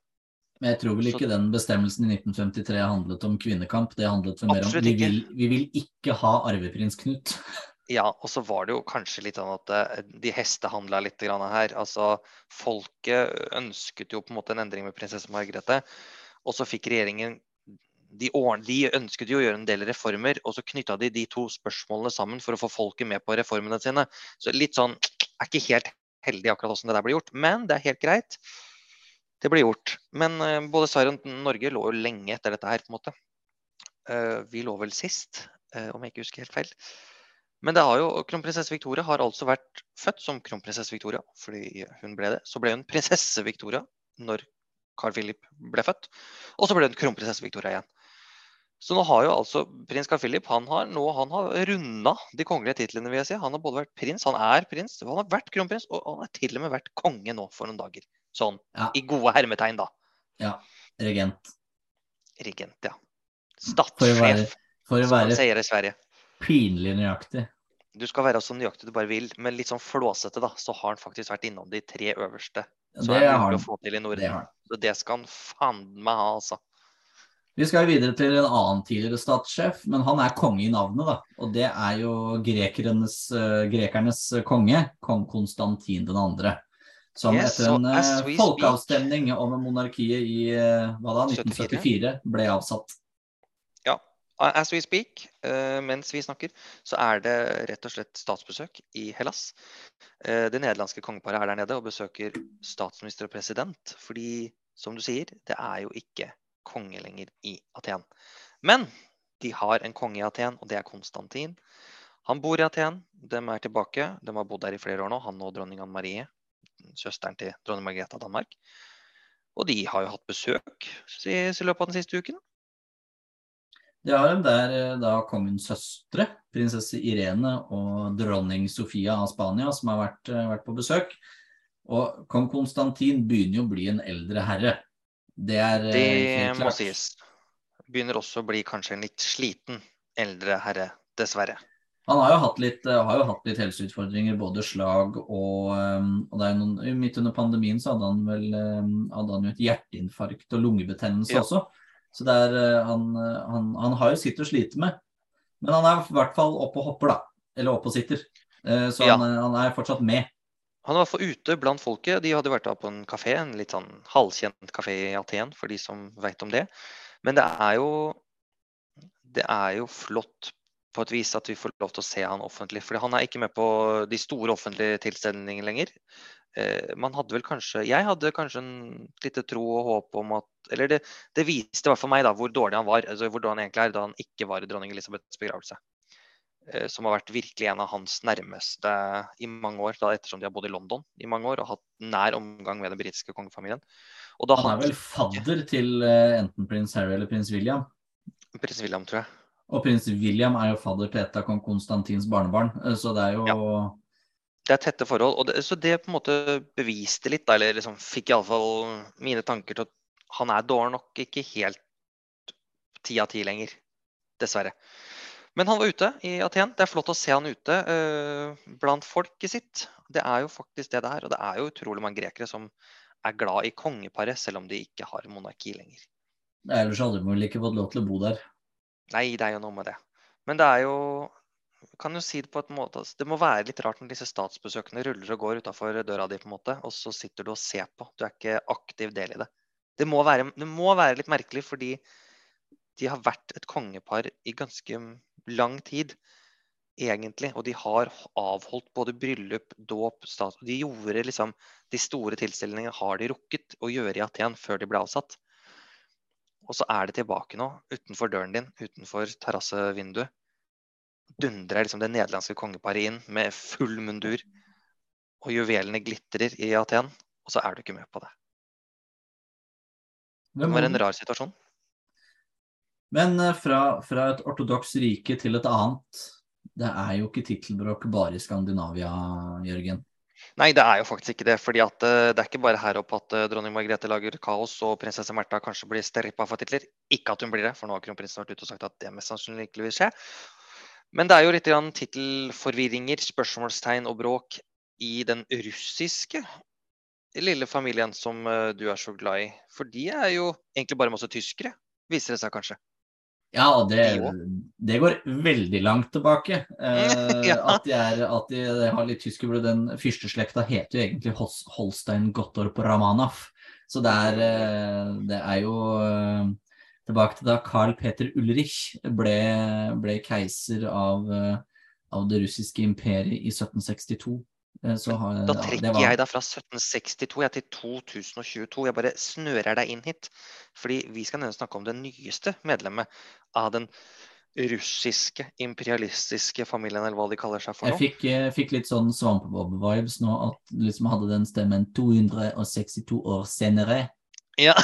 Men jeg tror vel ikke den bestemmelsen i 1953 handlet om kvinnekamp. Det handlet vel mer om vi vil, vi vil ikke ha arveprins Knut. Ja, og så var det jo kanskje litt sånn at eh, de hestehandla litt her. Altså, Folket ønsket jo på en måte en endring med prinsesse Margrethe. Og så fikk regjeringen de, de, ønsket jo å gjøre en del reformer, og så knytta de de to spørsmålene sammen for å få folket med på reformene sine. Så litt sånn er ikke helt heldig akkurat hvordan det der blir gjort, men det er helt greit. Det blir gjort. Men uh, både Sverige og Norge lå jo lenge etter dette her, på en måte. Uh, vi lå vel sist, uh, om jeg ikke husker helt feil. Men det har jo, kronprinsesse Victoria har altså vært født som kronprinsesse Victoria fordi hun ble det. Så ble hun prinsesse Victoria når Carl Philip ble født. Og så ble hun kronprinsesse Victoria igjen. Så nå har jo altså prins Carl Philip han har, nå, han har runda de kongelige titlene. vil jeg si. Han har både vært prins, han er prins, han har vært kronprins, og han har til og med vært konge nå for noen dager. Sånn ja. i gode hermetegn, da. Ja. Regent. Regent, ja. Statssjef, som man sier i Sverige. Pinlig nøyaktig. Du skal være så nøyaktig du bare vil, men litt sånn flåsete, da, så har han faktisk vært innom de tre øverste. Så det er mulig å få til i Norden. Det så det skal han faen meg ha, altså. Vi skal videre til en annen tidligere statssjef, men han er konge i navnet, da. Og det er jo uh, grekernes konge, kong Konstantin 2. Som yes, etter en uh, folkeavstemning om monarkiet i uh, hva da, 1974 ble avsatt as we speak, uh, mens vi snakker, så er det rett og slett statsbesøk i Hellas. Uh, det nederlandske kongeparet er der nede og besøker statsminister og president. Fordi, som du sier, det er jo ikke konge lenger i Aten. Men de har en konge i Aten, og det er Konstantin. Han bor i Aten, de er tilbake. De har bodd der i flere år nå, han og dronning Anne Marie. Søsteren til dronning Margrethe av Danmark. Og de har jo hatt besøk i løpet av den siste uken. Det har de der eh, da kongens søstre, prinsesse Irene og dronning Sofia av Spania, som har vært, eh, vært på besøk. Og kong Konstantin begynner jo å bli en eldre herre. Det er eh, Det må sies. Begynner også å bli kanskje en litt sliten eldre herre, dessverre. Han har jo hatt litt, har jo hatt litt helseutfordringer, både slag og, og noen, Midt under pandemien så hadde han vel hadde han jo et hjerteinfarkt og lungebetennelse ja. også. Så er, eh, han, eh, han, han, har jo sitt å slite med. Men han er i hvert fall oppe og hopper, da. Eller oppe og sitter. Eh, så ja. han, han, er fortsatt med. Han var for ute blant folket. De hadde vært da på en kafé, en litt sånn halvkjent kafé i Aten, for de som veit om det. Men det er jo det er jo flott på et vis at vi får lov til å se han offentlig. For han er ikke med på de store offentlige tilstelningene lenger eh, man hadde vel kanskje Jeg hadde kanskje en lite tro og håp om at Eller det, det viste i hvert fall meg da hvor dårlig han var, altså hvor dårlig han egentlig er da han ikke var i dronning Elisabeths begravelse. Eh, som har vært virkelig en av hans nærmeste i mange år, da ettersom de har bodd i London i mange år og hatt nær omgang med den britiske kongefamilien. han er vel fadder til uh, enten prins Harry eller prins William? Prins William, tror jeg. Og prins William er jo fadder til et av kong Konstantins barnebarn, eh, så det er jo ja det er tette forhold. og det, Så det på en måte beviste litt, eller liksom fikk iallfall mine tanker til at han er dårlig nok ikke helt ti av ti lenger. Dessverre. Men han var ute i Aten. Det er flott å se han ute uh, blant folket sitt. Det er jo faktisk det det er. Og det er jo utrolig mange grekere som er glad i kongeparet, selv om de ikke har monarki lenger. Ellers hadde de vel ikke fått lov til å bo der. Nei, det er jo noe med det. Men det er jo kan jo si det på et måte altså, Det må være litt rart når disse statsbesøkene ruller og går utafor døra di, på en måte, og så sitter du og ser på. Du er ikke aktiv del i det. Det må være, det må være litt merkelig, fordi de har vært et kongepar i ganske lang tid, egentlig. Og de har avholdt både bryllup, dåp, stats... De gjorde liksom De store tilstelningene har de rukket å gjøre i Aten før de ble avsatt. Og så er det tilbake nå, utenfor døren din, utenfor terrassevinduet dundrer liksom det nederlandske kongeparet inn med full mundur. Og juvelene glitrer i Aten, og så er du ikke med på det. Det var en rar situasjon. Men eh, fra, fra et ortodoks rike til et annet, det er jo ikke tittelbråk bare i Skandinavia, Jørgen? Nei, det er jo faktisk ikke det. fordi at uh, Det er ikke bare her oppe at uh, dronning Margrethe lager kaos og prinsesse Märtha kanskje blir strippa for titler. Ikke at hun blir det, for nå har kronprinsen vært ute og sagt at det mest sannsynlig ikke vil skje. Men det er jo litt tittelforvirringer, spørsmålstegn og bråk i den russiske lille familien som uh, du er så glad i. For de er jo egentlig bare masse tyskere, viser det seg kanskje. Ja, det, det, går veldig langt tilbake. Eh, ja. At de, er, at de har litt blod. Den fyrsteslekta heter jo egentlig Holstein Gottorp Ramanaf. Så det er, eh, det er jo eh, tilbake til da Carl Peter Ulrich ble, ble keiser av, eh, av det russiske imperiet i 1762. Eh, har, da trekker var... jeg deg fra 1762 jeg, til 2022. Jeg bare snører deg inn hit. Fordi vi skal nemlig snakke om det nyeste medlemmet av den russiske imperialistiske familien, eller hva de kaller seg for noe. Jeg fikk, jeg eh, fikk litt sånn Svampebob-vibes nå, at liksom hadde den stemmen 262 år senere. Ja.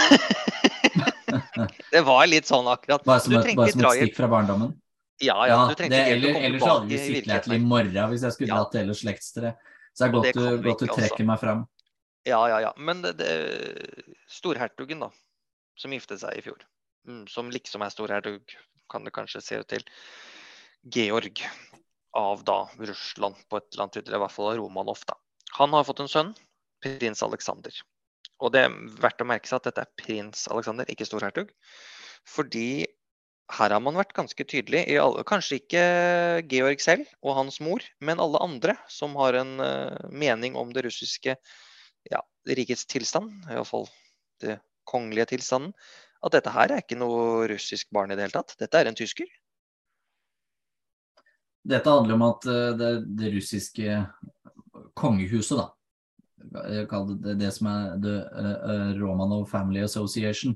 det var litt sånn akkurat. Bare som, et, bare som et stikk fra barndommen? Ja, ja. ja det, eller, ellers hadde vi sittet i morgen hvis jeg skulle ja. dratt hele slektstreet. Så det er godt, du, godt du trekker meg fram. Ja, ja, ja. Men det, det, storhertugen, da, som giftet seg i fjor, mm, som liksom er storhertug, kan det kanskje se ut til, Georg av da Russland på et eller annet eller i hvert fall Romanov, da. Han har fått en sønn, prins Aleksander. Og det er verdt å merke seg at dette er prins Aleksander, ikke storhertug. Fordi her har man vært ganske tydelig. Alle, kanskje ikke Georg selv og hans mor, men alle andre som har en uh, mening om det russiske ja, rikets tilstand, iallfall det kongelige tilstanden, at dette her er ikke noe russisk barn i det hele tatt. Dette er en tysker. Dette handler om at uh, det, det, russiske kongehuset, da, det det som er The uh, Romanov Family Association,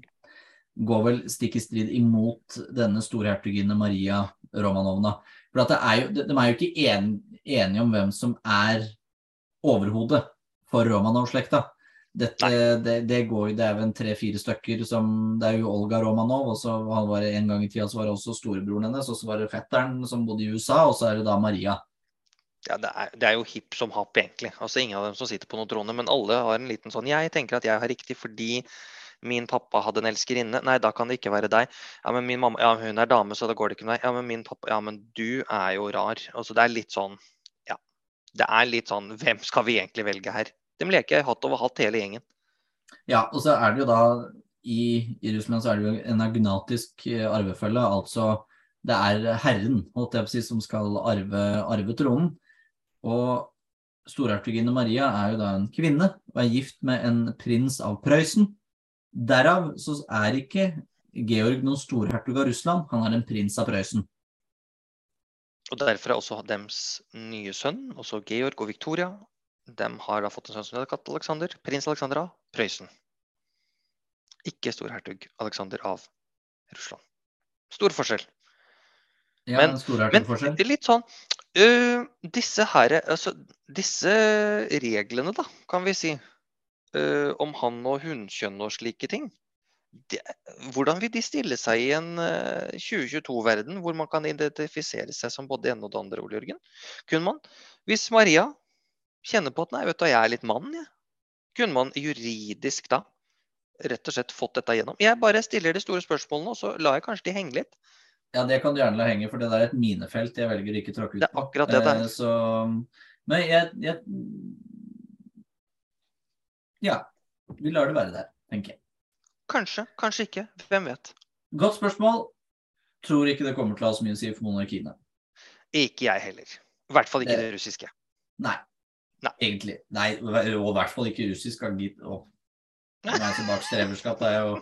går vel stikk i strid imot denne storhertuginne Maria Romanovna. For at er jo, de, er jo ikke en, enige om hvem som er overhodet for Romanov-slekta. Dette, det, det, går, det er vel tre-fire stykker som Det er jo Olga Romanov, og så han var en gang i tida så var det også storebroren hennes, og så var det fetteren som bodde i USA, og så er det da Maria. Ja, det er, det er jo hipp som happ, egentlig. Altså Ingen av dem som sitter på noen trone, men alle har en liten sånn Jeg tenker at jeg har riktig fordi Min pappa hadde en elskerinne. Nei, da kan det ikke være deg. Ja, men min mamma, ja, hun er dame, så da går det ikke med deg. Ja, men min pappa, ja, men du er jo rar. Altså, det er litt sånn, ja. Det er litt sånn, hvem skal vi egentlig velge her? De leker hatt over hatt hele gjengen. Ja, og så er det jo da i, i Russland så er det jo en agnatisk eh, arvefølge. Altså det er herren holdt jeg på å si, som skal arve, arve tronen. Og storhertuginne Maria er jo da en kvinne og er gift med en prins av Prøysen. Derav så er ikke Georg noen storhertug av Russland, han er en prins av Prøysen. Og Derfor er også deres nye sønn, også Georg og Victoria, de har da fått en sønn som heter Alexander, prins Alexander av Prøysen. Ikke storhertug Alexander av Russland. Stor forskjell. Ja, men, men litt sånn uh, disse, her, altså, disse reglene, da, kan vi si, uh, om han- og hunnkjønn og slike ting. Det, hvordan vil de stille seg i en uh, 2022-verden hvor man kan identifisere seg som både det ene og det andre, Ole Jørgen? Kunne man, hvis Maria kjenner på at nei, vet du, jeg er litt mann, jeg. Kunne man juridisk da rett og slett fått dette gjennom? Jeg bare stiller de store spørsmålene, og så lar jeg kanskje de henge litt. Ja, det kan du gjerne la henge, for det der er et minefelt jeg velger ikke å tråkke ut på. Det er akkurat det der. Eh, så, men jeg, jeg ja, vi lar det være der, tenker jeg. Kanskje, kanskje ikke. Hvem vet. Godt spørsmål. Tror ikke det kommer til å ha så mye å si for monarkiene. Ikke jeg heller. I hvert fall ikke det, det russiske. Nei. Nei. Egentlig. Nei, og i hvert fall ikke russisk. Oh. Tilbakestreverskap er jo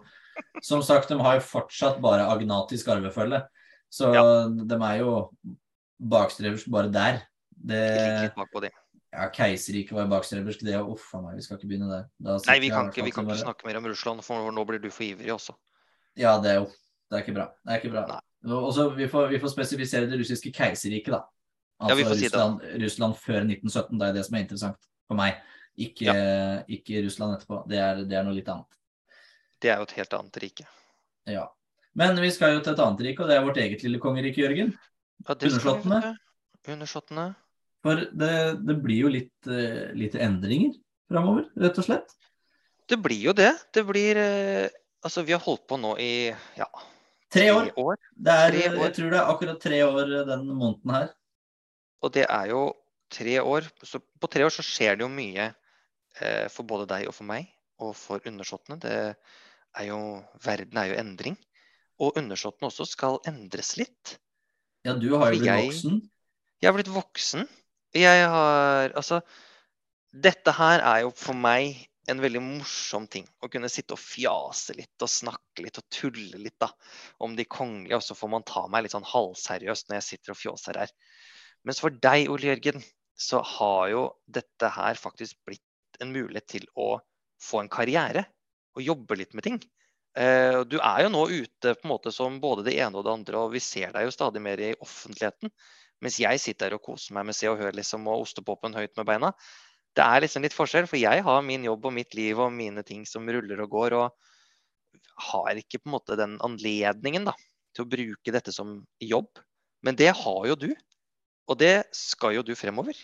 Som sagt, de har jo fortsatt bare agnatisk arvefølge. Så ja. de er jo bakstreversk bare der. Det, litt bakpå de. Ja, Keiserriket var bakstreversk. Det er uff a meg, vi skal ikke begynne der. Nei, vi kan, ikke, vi kan ikke snakke mer om Russland, for nå blir du for ivrig også. Ja, det er jo Det er ikke bra. Det er ikke bra. Også, vi, får, vi får spesifisere det russiske keiserriket, da. Ja, vi får får si det. Russland, Russland før 1917. Det er det som er interessant for meg. Ikke, ikke Russland etterpå. Det er, det er noe litt annet. Det er jo et helt annet rike. Ja. Men vi skal jo til et annet rike, og det er vårt eget lille kongerike, Jørgen. Ja? Undersåttene. For det, det blir jo litt, eh, litt endringer framover, rett og slett. Det blir jo det. Det blir eh, Altså, vi har holdt på nå i ja, Tre år. år. Det er, Tre år. jeg tror det er akkurat tre år eh, den måneden her. Og det er jo tre år. Så på tre år så skjer det jo mye eh, for både deg og for meg, og for undersåttene. Det er jo Verden er jo endring. Og undersåttene også skal endres litt. Ja, du har jo blitt jeg- voksen. Jeg har blitt voksen. Jeg har Altså, dette her er jo for meg en veldig morsom ting. Å kunne sitte og fjase litt og snakke litt og tulle litt da, om de kongelige. Og så får man ta meg litt sånn halvseriøst når jeg sitter og fjåser her. Mens for deg, Ole Jørgen, så har jo dette her faktisk blitt en mulighet til å få en karriere. Og jobbe litt med ting. Eh, du er jo nå ute på en måte som både det ene og det andre, og vi ser deg jo stadig mer i offentligheten. Mens jeg sitter her og koser meg med Se og Hør liksom, og ostepopen høyt med beina. Det er liksom litt forskjell, for jeg har min jobb og mitt liv og mine ting som ruller og går, og har ikke på en måte den anledningen da, til å bruke dette som jobb. Men det har jo du, og det skal jo du fremover.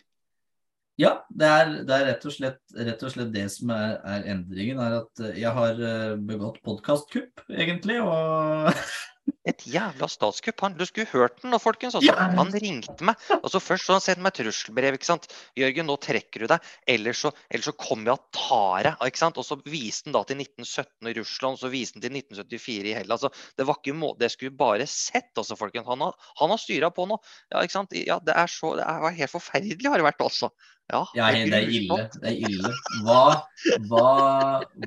Ja, det er, det er rett, og slett, rett og slett det som er, er endringen, er at jeg har eh, begått podkastkupp, egentlig. Og Et jævla statskupp. Han, du skulle hørt den nå, folkens. Altså, Ja. Han ringte meg. Altså Først så han sendte meg trusselbrev. ikke sant? 'Jørgen, nå trekker du deg, ellers så, ellers så kommer jeg og tar deg.' ikke sant? Og så viste han da til 1917 i Russland, og så viste han til 1974 i Hellas. Altså, det var ikke må det skulle bare sett, altså, folkens. Han har, han har styra på nå. Ja, ikke sant? Ja, det er så Det er helt forferdelig, har det vært, altså. Ja, ja, det er ille. Det er ille. Hva, hva,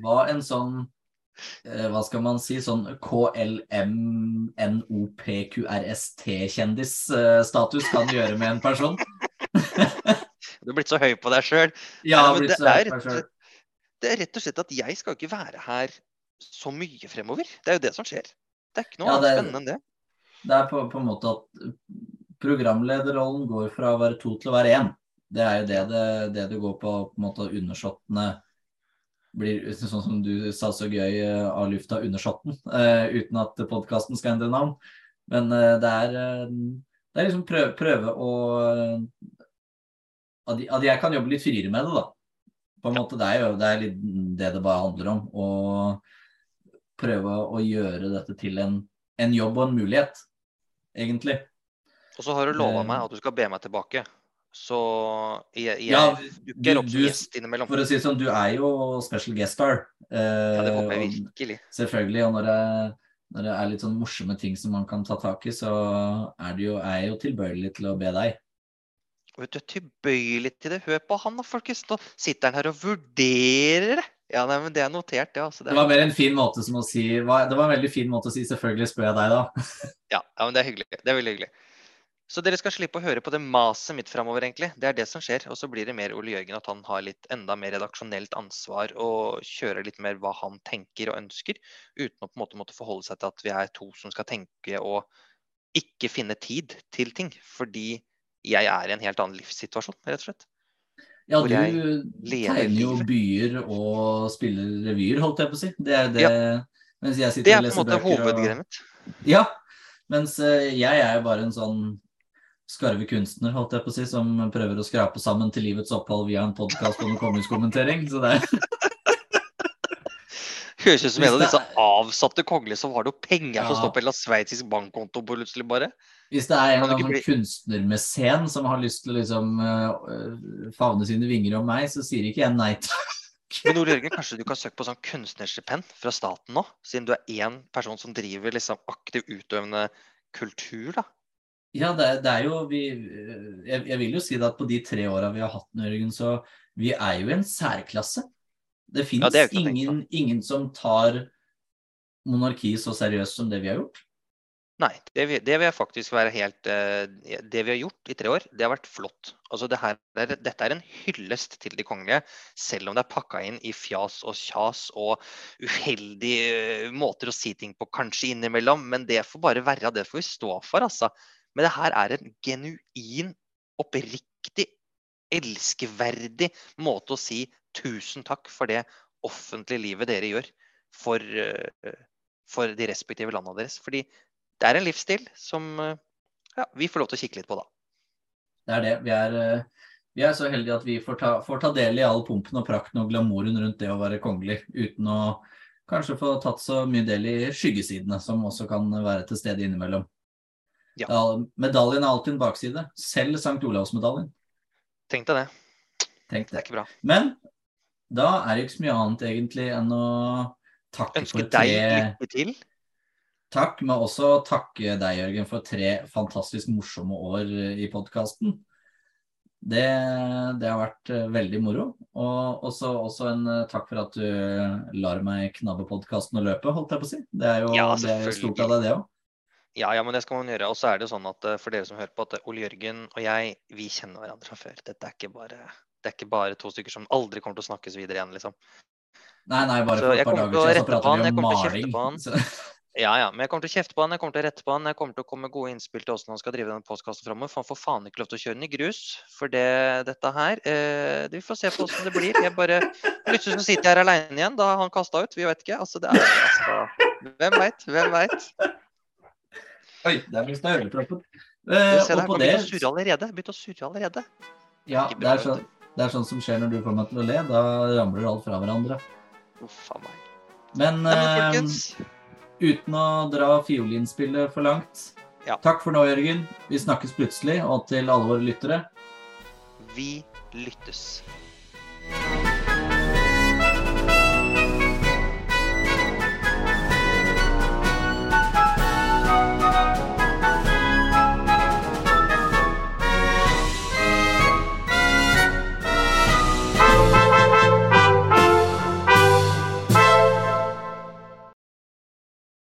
hva en sånn hva skal man si, sånn KLMNOPQRST-kjendisstatus kan gjøre med en person. Du er blitt så høy på deg sjøl. Ja, Nei, det er rett. Det er rett og slett at jeg skal ikke være her så mye fremover. Det er jo det som skjer. Det er ikke noe Ja, annet spennende enn det. Det er på, på en måte at programlederrollen går fra å være to til å være én. Det er jo det det, det, det går på, på en måte undersåttene blir sånn som du sa så gøy eh, av lufta, undersåtten, uh, uten at podkasten skal endre navn. Men uh, det er det er liksom prøve, prøve å at, jeg kan jobbe litt friere med det, da. På en måte, Det er jo det er litt det det bare handler om. Å prøve å gjøre dette til en, en jobb og en mulighet, egentlig. Og så har du lova meg at du skal be meg tilbake. Så jeg, jeg Ja, dukker du- opp du- gjest innimellom. For å si det sånn, du er jo special guest star. Ja, det håper jeg Eh, virkelig. og Selvfølgelig. Og når det, når det er litt sånn morsomme ting som man kan ta tak i, så er, det jo, er jeg jo tilbøyelig til å be deg. Vet du, tilbøyelig til det. Hør på han da, folkens. Nå sitter han her og vurderer det. Ja, nei, men Det er notert, det. altså. Det var mer en fin måte som å si Det var en veldig fin måte å si 'selvfølgelig spør jeg deg', da. ja, ja, men det er hyggelig. Det er veldig hyggelig. Så dere skal slippe å høre på det maset mitt framover, egentlig. Det er det som skjer. Og så blir det mer Ole Jørgen at han har litt enda mer redaksjonelt ansvar og kjører litt mer hva han tenker og ønsker, uten å på en måte måtte forholde seg til at vi er to som skal tenke og ikke finne tid til ting. Fordi jeg er i en helt annen livssituasjon, rett og slett. Ja, du tegner jo byer og spiller revyer, holdt jeg på å si. Det er det Mens jeg Det sitter er og på en leser måte bøker og hovedgreia mitt. Ja. Mens eh, jeg er jo bare en sånn skarve kunstner, holdt jeg på å si, som prøver å skrape sammen til livets opphold via en podkast om kongehugskommentering. Så det Høres ut som en av disse avsatte kongelige som har noe penger som å står på en sveitsisk bankkonto plutselig bare. Hvis det er en eller annen kunstnermesen som har lyst til å liksom eh, favne sine vinger om meg, så sier ikke jeg nei takk. Men Ole Jørgen, kanskje du kan søke på sånn kunstnerstipend fra staten nå? Siden du er én person som driver liksom aktiv utøvende kultur, da. Ja, det det er jo vi jeg, jeg vil jo si det at på de tre åra vi har hatt den, Jørgen, så vi er jo en særklasse. Det Ja, fins tenke ingen, ingen som tar monarkiet så seriøst som det vi har gjort. Nei, det det vil jeg faktisk være helt eh, Det vi har gjort i tre år, det har vært flott. Altså det her, er, dette er en hyllest til de kongelige, selv om det er pakka inn i fjas og kjas og uheldige eh, måter å si ting på kanskje innimellom. Men det får bare være det får vi stå for, altså. Men det her er en genuin, oppriktig, elskverdig måte å si tusen takk for det offentlige livet dere gjør for, eh, for de respektive landene deres. Fordi det er en livsstil som eh, ja, vi får lov til å kikke litt på, da. Det er det. Vi er, eh, vi er så heldige at vi får ta, får ta, del i all pumpen og prakten og glamouren rundt det å være kongelig, uten å kanskje få tatt så mye del i skyggesidene, som også kan være til stede innimellom. Ja. Medaljen er alltid en bakside, selv St. Olavs-medaljen. Tenk deg det. Tenk det. Det er ikke bra. Men da er det ikke så mye annet egentlig enn å takke Ønske for tre deg lykke til. Takk, men også takke deg, Jørgen, for tre fantastisk morsomme år i podkasten. Det, det, har vært eh, veldig moro. Og også, også, en eh, takk for at du lar meg knabbe podkasten og løpe, holdt jeg på å si. Det er jo, ja, det er jo stort av deg, det òg. Ja, ja, men det skal man gjøre. Og så er det sånn at eh, for dere som hører på, at Ole Jørgen og jeg, vi kjenner hverandre fra før. Dette er ikke bare, det er ikke bare to stykker som aldri kommer til å snakkes videre igjen, liksom. Nei, nei, bare for et par dager siden så pratet vi om maling. Ja, ja. Men jeg kommer til å kjefte på han, jeg kommer til å rette på han, jeg kommer til å komme med gode innspill til hvordan han skal drive denne postkassen framover. For han får faen ikke lov til å kjøre den i grus for det, dette her. Eh, vi får se på hvordan det blir. Jeg bare Plutselig så sitter jeg her aleine igjen. Da har han kasta ut. Vi vet ikke. Altså, det er altså Hvem veit? Hvem veit? Oi, der ble. Eh, se, og på det Begynte å allerede. Begynte å surre allerede. Ja, det er, sånn, det er sånn som skjer når du får meg til å le. Da ramler alt fra hverandre. Uff a meg. Men, Nei, men folkens uten å dra fiolinspillet for langt. Ja. Takk for nå, Jørgen. Vi snakkes plutselig. Og til alle våre lyttere Vi lyttes.